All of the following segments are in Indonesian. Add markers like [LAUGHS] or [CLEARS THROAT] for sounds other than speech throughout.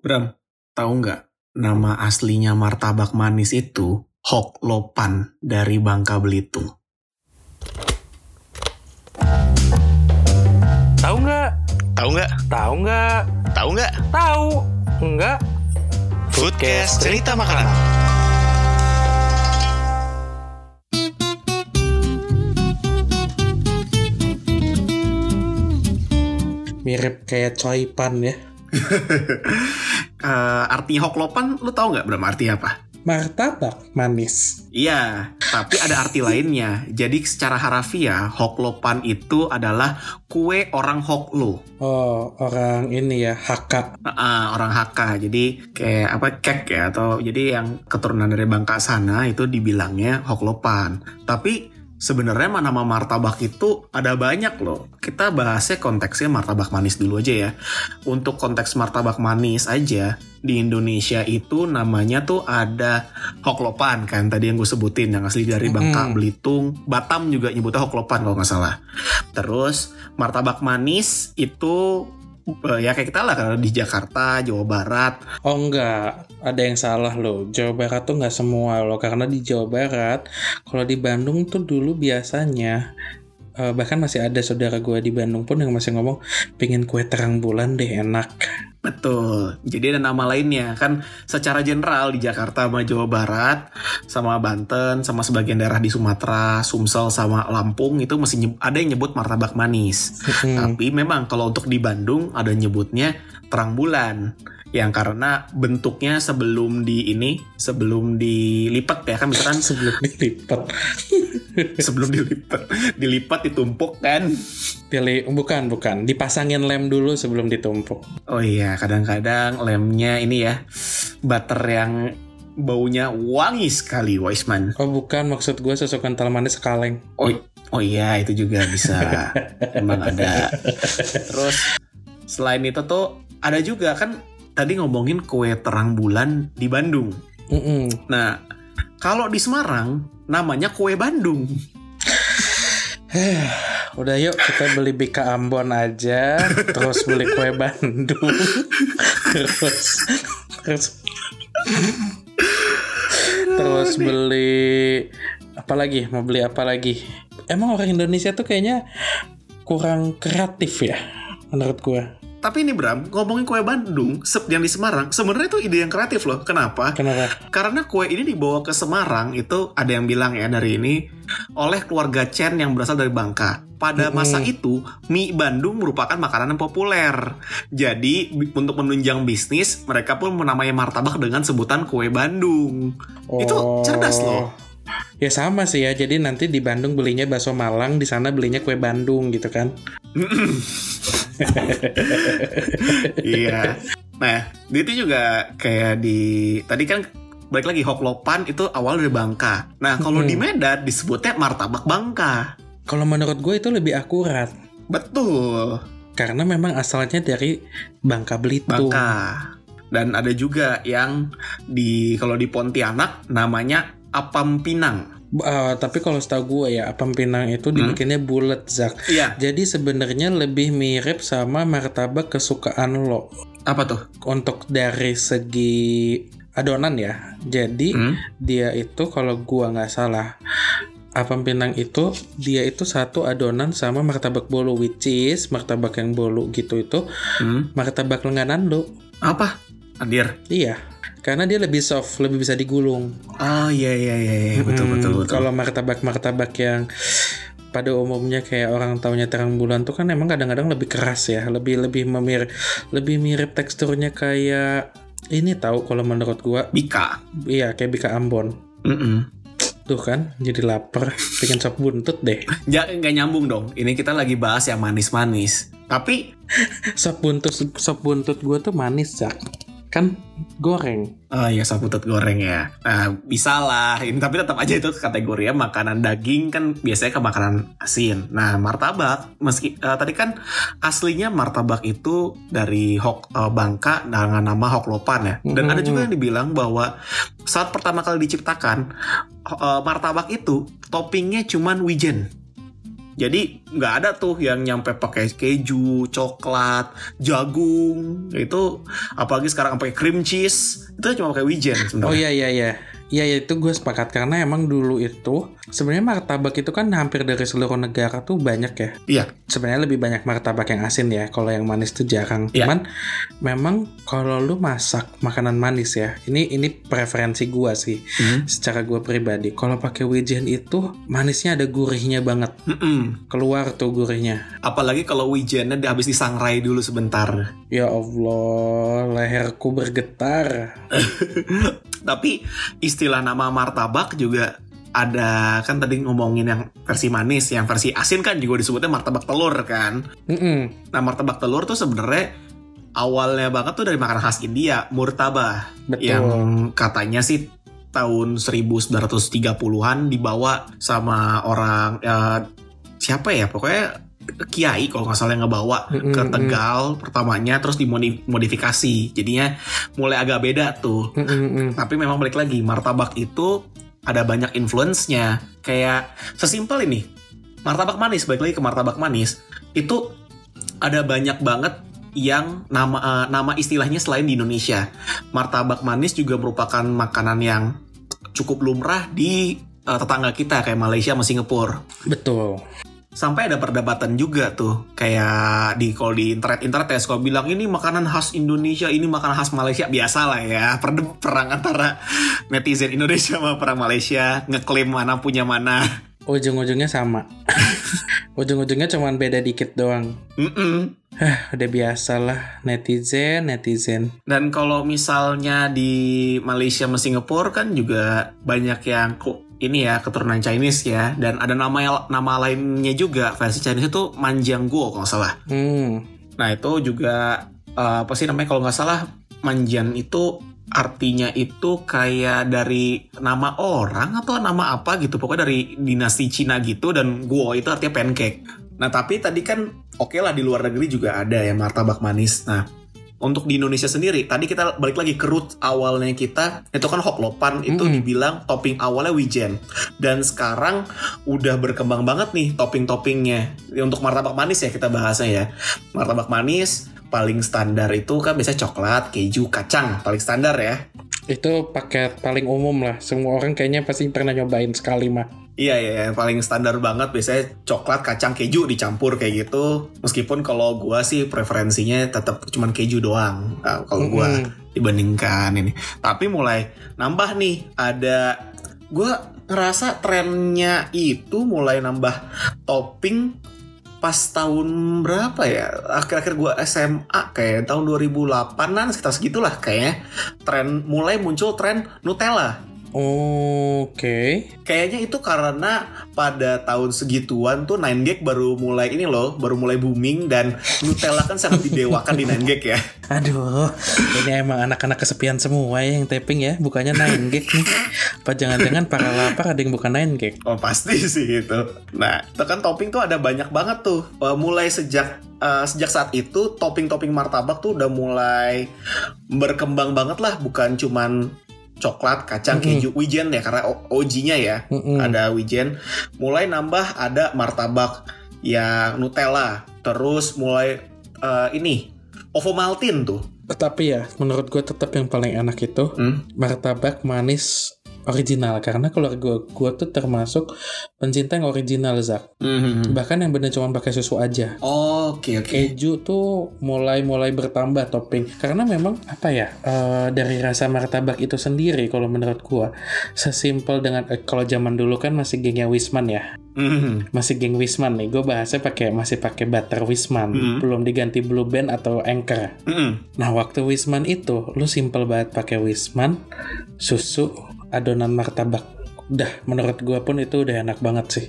Bram, tahu nggak nama aslinya martabak manis itu Hok Lopan dari Bangka Belitung. Tahu nggak? Tahu nggak? Tahu nggak? Tahu nggak? Tahu nggak? Foodcast cerita makanan. Mirip kayak coipan ya. [LAUGHS] Eh, artinya Hok Lopan, lu tahu nggak Bram artinya apa? Martabak manis. Iya, tapi ada arti [LAUGHS] lainnya. Jadi secara harafiah, Hok Lopan itu adalah kue orang Hoklo. Oh, orang ini ya, Haka. Ah, orang Hakka. Jadi kayak apa kek ya atau jadi yang keturunan dari Bangka sana itu dibilangnya Hok Lopan. Tapi sebenarnya nama martabak itu ada banyak loh. Kita bahasnya konteksnya martabak manis dulu aja ya. Untuk konteks martabak manis aja di Indonesia itu namanya tuh ada Hoklopan kan tadi yang gue sebutin yang asli dari Bangka Mm-mm. Belitung Batam juga nyebutnya Hoklopan kalau nggak salah terus martabak manis itu ya kayak kita lah kalau di Jakarta Jawa Barat. Oh enggak, ada yang salah loh. Jawa Barat tuh nggak semua loh, karena di Jawa Barat, kalau di Bandung tuh dulu biasanya, eh, bahkan masih ada saudara gue di Bandung pun yang masih ngomong, pengen kue terang bulan deh enak. betul jadi ada nama lainnya kan secara general di Jakarta sama Jawa Barat sama Banten sama sebagian daerah di Sumatera Sumsel sama Lampung itu masih ada yang nyebut martabak manis Hmm. Tapi memang kalau untuk di Bandung ada nyebutnya terang bulan yang karena bentuknya sebelum di ini sebelum dilipat ya kan misalkan Sebelum dilipat. [LAUGHS] sebelum dilipat dilipat ditumpuk kan Pilih, bukan, bukan. Dipasangin lem dulu sebelum ditumpuk. oh iya kadang-kadang lemnya ini ya butter yang baunya wangi sekali Weisman Oh bukan, maksud gue susu kental manis kaleng. oh oh iya itu juga bisa [LAUGHS] emang ada terus selain itu tuh ada juga kan tadi ngomongin kue terang bulan di Bandung Mm-mm. Nah, kalau di Semarang namanya kue Bandung. [SIGHS] Udah yuk kita beli Bika Ambon aja, terus beli kue Bandung, terus terus terus beli apa lagi? Mau beli apa lagi? Emang orang Indonesia tuh kayaknya kurang kreatif ya, menurut gue. Tapi ini Bram, ngomongin kue Bandung yang di Semarang, sebenarnya itu ide yang kreatif loh. Kenapa? Kenapa? Karena kue ini dibawa ke Semarang itu ada yang bilang ya dari ini oleh keluarga Chen yang berasal dari Bangka. Pada masa Mm-mm. itu, mie Bandung merupakan makanan yang populer. Jadi, untuk menunjang bisnis, mereka pun menamai martabak dengan sebutan kue Bandung. Itu cerdas loh. Ya sama sih ya. Jadi nanti di Bandung belinya bakso Malang, di sana belinya kue Bandung gitu kan. [CLEARS THROAT] iya. Nah, itu juga kayak di tadi kan balik lagi Hoklopan itu awal dari Bangka. Nah, kalau Hmm. di Medan disebutnya martabak Bangka. Kalau menurut gue itu lebih akurat. Betul, Karena memang asalnya dari Bangka Belitung. Bangka. Dan ada juga yang di kalau di Pontianak namanya apam pinang. Uh, tapi kalau setahu gue ya, apam pinang itu dibikinnya bulat, Zak. Iya, Jadi sebenarnya lebih mirip sama martabak kesukaan lo. apa tuh? Untuk dari segi adonan ya. Jadi Hmm? dia itu kalau gua nggak salah, apam pinang itu dia itu satu adonan sama martabak bolu, which is martabak yang bolu gitu itu Hmm? martabak lenganan lo. Apa? Adir. Iya. Karena dia lebih soft, lebih bisa digulung. Oh iya iya iya, iya. betul Hmm, betul betul. Kalau martabak-martabak yang pada umumnya kayak orang taunya terang bulan tuh kan emang kadang-kadang lebih keras ya, lebih lebih memir lebih mirip teksturnya kayak ini tahu kalau menurut gua Bika. iya kayak bika Ambon. Mm-mm. Tuh kan, jadi lapar, pengen sop buntut deh. [LAUGHS] Ja, nggak nyambung dong. Ini kita lagi bahas yang manis-manis. Tapi [LAUGHS] Sop buntut sop buntut gua tuh manis, Cak. Kan goreng. Oh iya sop buntut goreng ya. Nah, bisa lah. Ini tapi tetap aja itu kategorinya makanan daging kan biasanya ke makanan asin. Nah, martabak meski eh, tadi kan aslinya martabak itu dari Hok eh, Bangka dengan nama Hoklopan ya. Dan Mhm. ada juga yang dibilang bahwa saat pertama kali diciptakan eh, martabak itu toppingnya cuman wijen. Jadi nggak ada tuh yang nyampe pakai keju, coklat, jagung. Itu apalagi sekarang pakai cream cheese. Itu cuma pakai wijen sebenarnya. Oh iya iya iya. Iya ya itu gue sepakat karena emang dulu itu sebenarnya martabak itu kan hampir dari seluruh negara tuh banyak ya. Iya. Sebenarnya lebih banyak martabak yang asin ya. Kalau yang manis tuh jarang. Iya. Cuman memang kalau lu masak makanan manis ya, ini ini preferensi gue sih. Hmm. Secara gue pribadi, kalau pakai wijen itu manisnya ada gurihnya banget. Mm-mm. Keluar tuh gurihnya. Apalagi kalau wijennya habis disangrai dulu sebentar. Ya Allah, leherku bergetar. [LAUGHS] Tapi istilah nama martabak juga ada kan tadi ngomongin yang versi manis, yang versi asin kan juga disebutnya martabak telur kan. Mm-mm. Nah martabak telur tuh sebenarnya awalnya banget tuh dari makanan khas India, murtabah. Betul. Yang katanya sih tahun 1930-an dibawa sama orang eh, siapa ya pokoknya kiai kalau nggak salah yang ngebawa Mm-mm, ke. Tegal pertamanya terus dimodifikasi jadinya mulai agak beda tuh Mm-mm. tapi memang balik lagi martabak itu ada banyak influence-nya kayak sesimpel ini martabak manis balik lagi ke martabak manis itu ada banyak banget yang nama eh, nama istilahnya selain di Indonesia martabak manis juga merupakan makanan yang cukup lumrah di eh, tetangga kita kayak Malaysia sama Singapura Betul. Sampai ada perdebatan juga tuh kayak di kalau di internet internet ya suka bilang ini makanan khas Indonesia ini makanan khas Malaysia biasa lah ya [LAUGHS] Perde- perang antara netizen Indonesia sama perang Malaysia ngeklaim mana punya mana Ujung-ujungnya sama. [LAUGHS] Ujung-ujungnya cuman beda dikit doang. Mm-mm. Udah biasa lah netizen, netizen. dan kalau misalnya di Malaysia sama Singapura kan juga banyak yang ini ya keturunan Chinese ya dan ada nama nama lainnya juga versi Chinese itu Manjangguo kalau nggak salah Hmm. Nah itu juga eh, apa sih namanya kalau nggak salah manjan itu artinya itu kayak dari nama orang atau nama apa gitu pokoknya dari dinasti Cina gitu dan guo itu artinya pancake. Nah tapi tadi kan oke lah di luar negeri juga ada ya martabak manis. Nah untuk di Indonesia sendiri tadi kita balik lagi ke root awalnya kita itu kan hoklopan itu Mm-mm. dibilang topping awalnya wijen dan sekarang udah berkembang banget nih topping-toppingnya Ya, untuk martabak manis ya kita bahasnya ya martabak manis paling standar itu kan biasanya coklat, keju, kacang paling standar ya. Itu paket paling umum lah. Semua orang kayaknya pasti pernah nyobain sekali mah. Iya ya, yang paling standar banget biasanya coklat, kacang, keju dicampur kayak gitu. Meskipun kalau gua sih preferensinya tetap cuman keju doang. Nah, kalau gua Mm-mm. dibandingkan ini. Tapi mulai nambah nih ada gua ngerasa trennya itu mulai nambah topping pas tahun berapa ya? Akhir-akhir gua SMA kayak tahun 2008an sekitar segitulah kayaknya. Tren mulai muncul tren Nutella Oke. Kayaknya itu karena pada tahun segituan tuh 9gag baru mulai ini loh, baru mulai booming dan Nutella kan sangat didewakan di 9gag ya. [LAUGHS] Aduh, ini emang anak-anak kesepian semua ya yang taping ya, bukannya 9 gig nih. Apa jangan-jangan para lapar ada yang bukan 9 gig? Oh pasti sih itu. Nah, itu kan topping tuh ada banyak banget tuh. Eh, mulai sejak eh, sejak saat itu topping-topping martabak tuh udah mulai berkembang banget lah, bukan cuman coklat, kacang, Mm-mm. keju, wijen ya karena OG-nya ya. Mm-mm. ada wijen mulai nambah ada martabak yang Nutella terus mulai eh, ini Ovomaltine tuh Tapi ya, menurut gue tetap yang paling enak itu hmm? martabak manis original karena keluarga gue tuh termasuk pencinta yang original Zak. Mhm. Bahkan yang bener cuma pakai susu aja. oke oke Keju tuh mulai-mulai bertambah topping karena memang apa ya eh, dari rasa martabak itu sendiri kalau menurut gua sesimpel dengan eh, kalau zaman dulu kan masih gengnya Wisman ya Mhm. masih geng Wisman nih gue bahasnya pakai masih pakai butter Wisman Hmm. belum diganti Blue Band atau Anchor Mhm. nah waktu Wisman itu lu simpel banget pakai Wisman susu adonan martabak udah menurut gua pun itu udah enak banget sih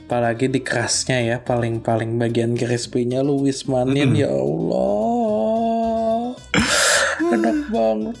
apalagi di kerasnya ya paling-paling bagian crispy-nya lu Wismanin Mm-mm. ya Allah enak banget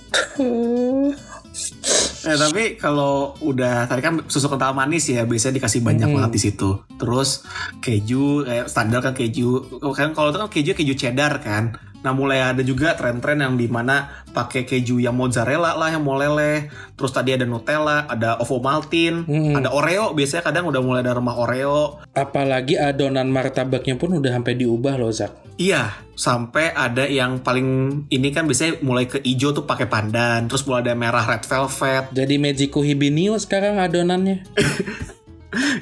Eh, tapi kalau udah tadi kan susu kental manis ya biasanya dikasih banyak Mhm. banget di situ. Terus keju kayak standar kan keju kan kalau itu kan keju keju cheddar kan. Nah mulai ada juga tren-tren yang di mana pakai keju yang mozzarella lah yang moleleh. Terus tadi ada Nutella, ada Ovomaltine, Mm-mm. ada Oreo. Biasanya kadang udah mulai ada rumah Oreo. Apalagi adonan martabaknya pun udah sampai diubah loh, Zak. Iya, sampai ada yang paling ini kan biasanya mulai ke hijau tuh pakai pandan, terus mulai ada merah red velvet. Jadi Magico Hibinio sekarang adonannya. [LAUGHS]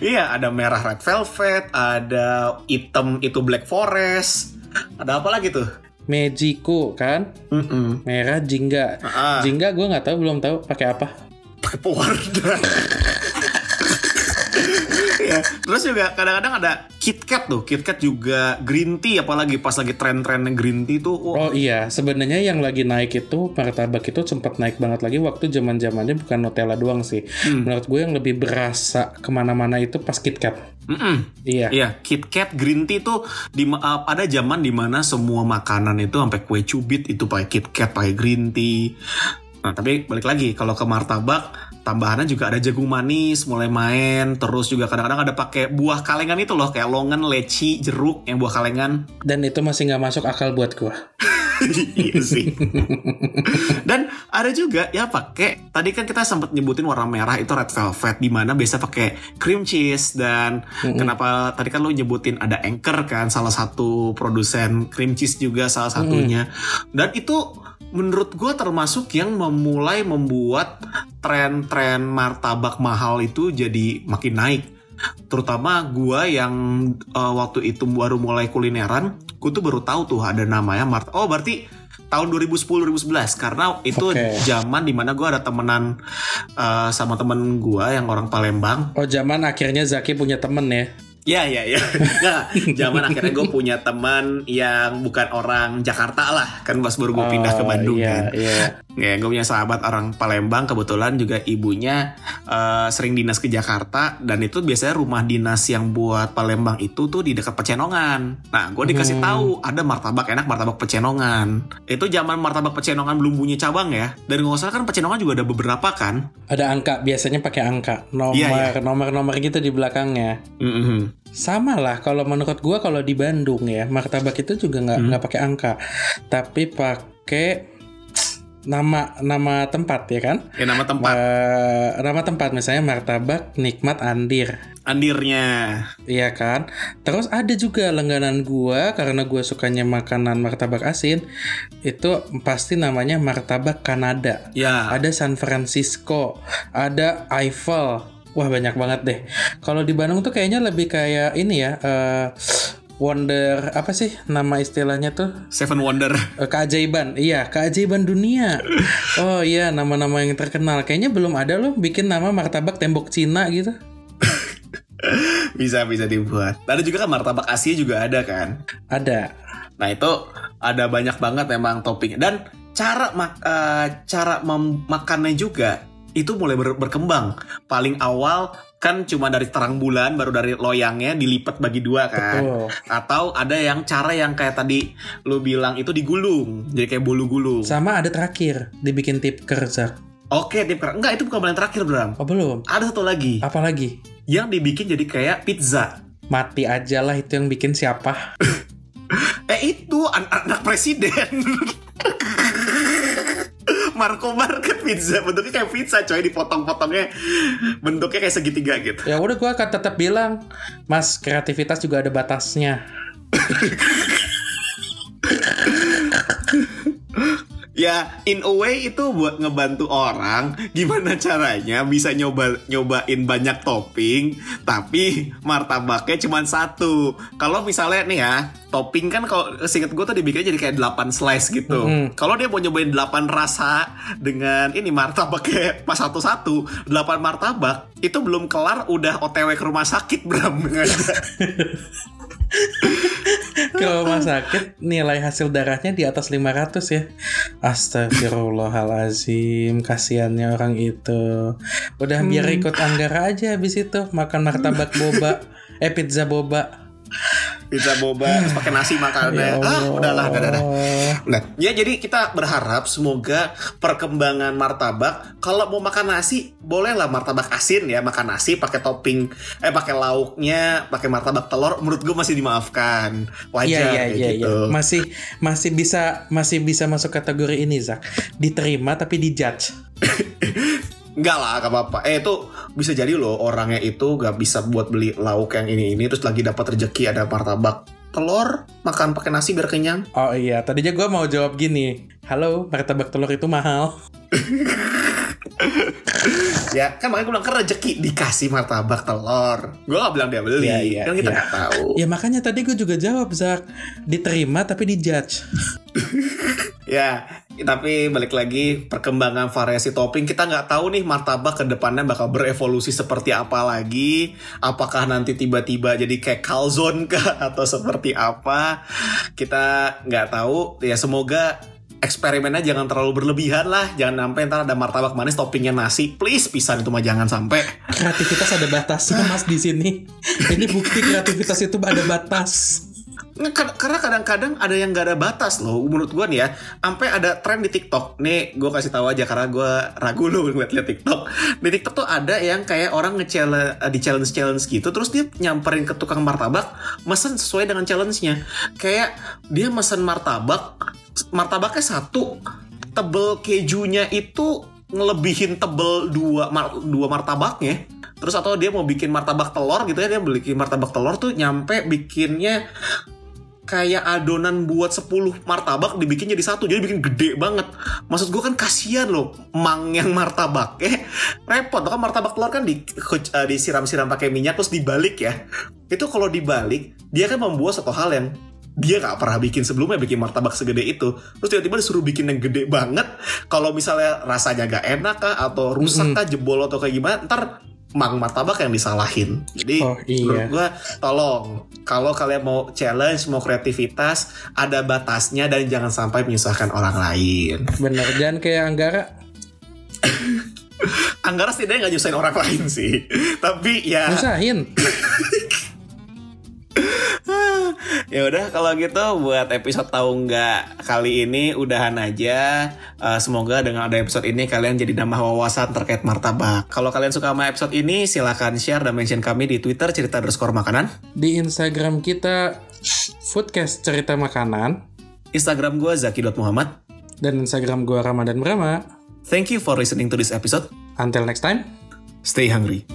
Iya, ada merah red velvet, ada hitam itu black forest. Ada apa lagi tuh? Magico kan, Mm-mm. merah jingga. Ah, Jingga gue nggak tahu belum tahu pakai apa. pakai pewarna. Ya, terus juga kadang-kadang ada KitKat tuh, KitKat juga green tea apalagi pas lagi tren-trennya green tea tuh. wah, Oh iya, sebenarnya yang lagi naik itu martabak itu sempat naik banget lagi waktu zaman zamannya bukan Nutella doang sih. Hmm. Menurut gue yang lebih berasa ke mana-mana itu pas KitKat. mm-mm. Iya. Iya, KitKat green tea tuh di uh, ada zaman di mana semua makanan itu sampai kue cubit itu pakai KitKat, pakai green tea. Nah, tapi balik lagi kalau ke martabak tambahannya juga ada jagung manis mulai main, terus juga kadang-kadang ada pakai buah kalengan itu loh kayak longan, leci, jeruk yang buah kalengan. Dan itu masih nggak masuk akal buat gue. [LAUGHS] iya sih. Dan ada juga ya pakai tadi kan kita sempat nyebutin warna merah itu red velvet di mana biasa pakai cream cheese dan kenapa tadi kan lo nyebutin ada Anchor kan salah satu produsen cream cheese juga salah satunya. Dan itu menurut gue termasuk yang memulai membuat tren-tren martabak mahal itu jadi makin naik terutama gua yang uh, waktu itu baru mulai kulineran, gue tuh baru tahu tuh ada namanya Mart. Oh berarti tahun 2010 2011 karena itu Oke. zaman di mana gua ada temenan uh, sama temen gua yang orang Palembang. Oh zaman akhirnya Zaki punya temen ya. Ya ya ya. [LAUGHS] Nah, zaman akhirnya gue punya teman yang bukan orang Jakarta lah, kan pas baru gue pindah ke Oh, Bandung iya, kan. Iya. Ya, gue punya sahabat orang Palembang kebetulan juga ibunya eh, sering dinas ke Jakarta dan itu biasanya rumah dinas yang buat Palembang itu tuh di dekat Pecenongan. Nah, gue dikasih Hmm. tahu ada martabak enak martabak Pecenongan. Itu zaman martabak Pecenongan belum punya cabang ya. Dan nggak usah kan Pecenongan juga ada beberapa kan. Ada angka biasanya pakai angka nomor Iya, nomor nomor gitu di belakangnya. Sama lah kalau menurut gua kalau di Bandung ya martabak itu juga nggak Hmm. nggak pakai angka, tapi pakai nama nama tempat ya kan? Ya nama tempat Eh, nama tempat misalnya martabak nikmat Andir. andirnya. Iya kan? Terus ada juga langganan gua karena gua sukanya makanan martabak asin, itu pasti namanya martabak Kanada. Ya. Ada San Francisco, ada Eiffel. Wah, banyak banget deh. Kalau di Bandung tuh kayaknya lebih kayak ini ya, eh, wonder apa sih nama istilahnya tuh? Seven Wonder. Eh, keajaiban. Iya, keajaiban dunia. Oh iya, nama-nama yang terkenal. Kayaknya belum ada loh bikin nama martabak tembok Cina gitu. [LAUGHS] bisa bisa dibuat. Ada juga kan martabak Asia juga ada kan. Ada. Nah itu ada banyak banget memang topping dan cara mak eh, cara memakannya juga itu mulai ber- berkembang. Paling awal kan cuma dari terang bulan baru dari loyangnya dilipat bagi dua kan. Betul. Atau ada yang cara yang kayak tadi lu bilang itu digulung, jadi kayak bulu gulung. Sama ada terakhir dibikin tip kerja. Oke, tip ker- enggak itu bukan paling terakhir Bram. Oh belum. Ada satu lagi Apa lagi? yang dibikin jadi kayak pizza. Mati aja lah itu yang bikin siapa? [LAUGHS] Eh itu an- anak presiden. [LAUGHS] Marco Market pizza bentuknya kayak pizza coy dipotong-potongnya bentuknya kayak segitiga gitu. Ya udah gua akan tetap bilang, Mas kreativitas juga ada batasnya. [LAUGHS] Ya in a way itu buat ngebantu orang gimana caranya bisa nyoba nyobain banyak topping tapi martabaknya cuma satu. Kalau misalnya nih ya topping kan kalau singkat gue tuh dibikin jadi kayak 8 slice gitu. Mm. Kalau dia mau nyobain 8 rasa dengan ini martabaknya pas satu-satu 8 martabak itu belum kelar udah OTW ke rumah sakit Bram. [LAUGHS] Ke rumah sakit nilai hasil darahnya di atas 500 ya. Astagfirullahalazim, kasihannya orang itu. Udah biar ikut Anggara aja habis itu makan martabak boba, eh pizza boba. Pizza boba terus pakai nasi makannya. Ya ah, udahlah, udah, udah. Nah, ya jadi kita berharap semoga perkembangan martabak kalau mau makan nasi bolehlah martabak asin ya makan nasi pakai topping eh pakai lauknya pakai martabak telur menurut gue masih dimaafkan wajar Iya iya kayak iya gitu. iya. Masih masih bisa masih bisa masuk kategori ini Zak. Diterima tapi dijudge. [LAUGHS] Enggak lah, gak apa-apa. Eh itu bisa jadi loh orangnya itu gak bisa buat beli lauk yang ini ini terus lagi dapat rezeki ada martabak telur makan pakai nasi biar kenyang. Oh iya, tadinya gue mau jawab gini. Halo, martabak telur itu mahal. [LAUGHS] Ya kan makanya gue bilang kan rezeki dikasih martabak telur. Gue gak bilang dia beli, Iya, iya, kan kita iya. nggak tahu. Ya makanya tadi gue juga jawab Zak. Diterima tapi dijudge. [LAUGHS] Ya, tapi balik lagi perkembangan variasi topping kita nggak tahu nih martabak ke depannya bakal berevolusi seperti apa lagi. Apakah nanti tiba-tiba jadi kayak calzone [LAUGHS] kah atau seperti apa? Kita nggak tahu. Ya semoga eksperimennya jangan terlalu berlebihan lah. Jangan sampai ntar ada martabak manis toppingnya nasi. Please pisan itu mah jangan sampai. Kreativitas ada batasnya Mas di sini. Ini bukti kreativitas itu ada batas. Karena kadang-kadang ada yang gak ada batas loh menurut gue nih ya. Sampai ada tren di TikTok. Nih gue kasih tahu aja karena gue ragu loh ngeliat-liat TikTok. Di TikTok tuh ada yang kayak orang nge-challenge di challenge-challenge gitu terus dia nyamperin ke tukang martabak mesen sesuai dengan challenge-nya. Kayak dia mesen martabak martabaknya satu tebel kejunya itu ngelebihin tebel dua mar- dua martabaknya terus atau dia mau bikin martabak telur gitu ya dia bikin martabak telur tuh nyampe bikinnya kayak adonan buat 10 martabak dibikin jadi satu jadi bikin gede banget. Maksud gue kan kasihan loh mang yang martabak. [LAUGHS] Eh repot kan martabak telur kan di, eh, disiram-siram pakai minyak terus dibalik ya. Itu kalau dibalik dia kan membuat satu hal yang dia nggak pernah bikin sebelumnya bikin martabak segede itu. Terus tiba-tiba disuruh bikin yang gede banget. Kalau misalnya rasanya gak enak kah atau rusak kah jebol atau kayak gimana ntar mang martabak yang disalahin jadi Oh, iya. menurut gua tolong kalau kalian mau challenge mau kreativitas ada batasnya dan jangan sampai menyusahkan orang lain Bener, jangan kayak Anggara. [COUGHS] Anggara setidaknya nggak nyusahin orang lain sih tapi ya Nusahin. [COUGHS] ya udah kalau gitu buat episode tahu nggak kali ini udahan aja. Eh, semoga dengan ada episode ini kalian jadi nambah wawasan terkait martabak. Kalau kalian suka sama episode ini silahkan share dan mention kami di twitter cerita underscore makanan. Di Instagram kita Foodcast Cerita Makanan. Instagram gue zaki.muhammad dan Instagram gua Ramadan Brahma. thank you for listening to this episode. Until next time. stay hungry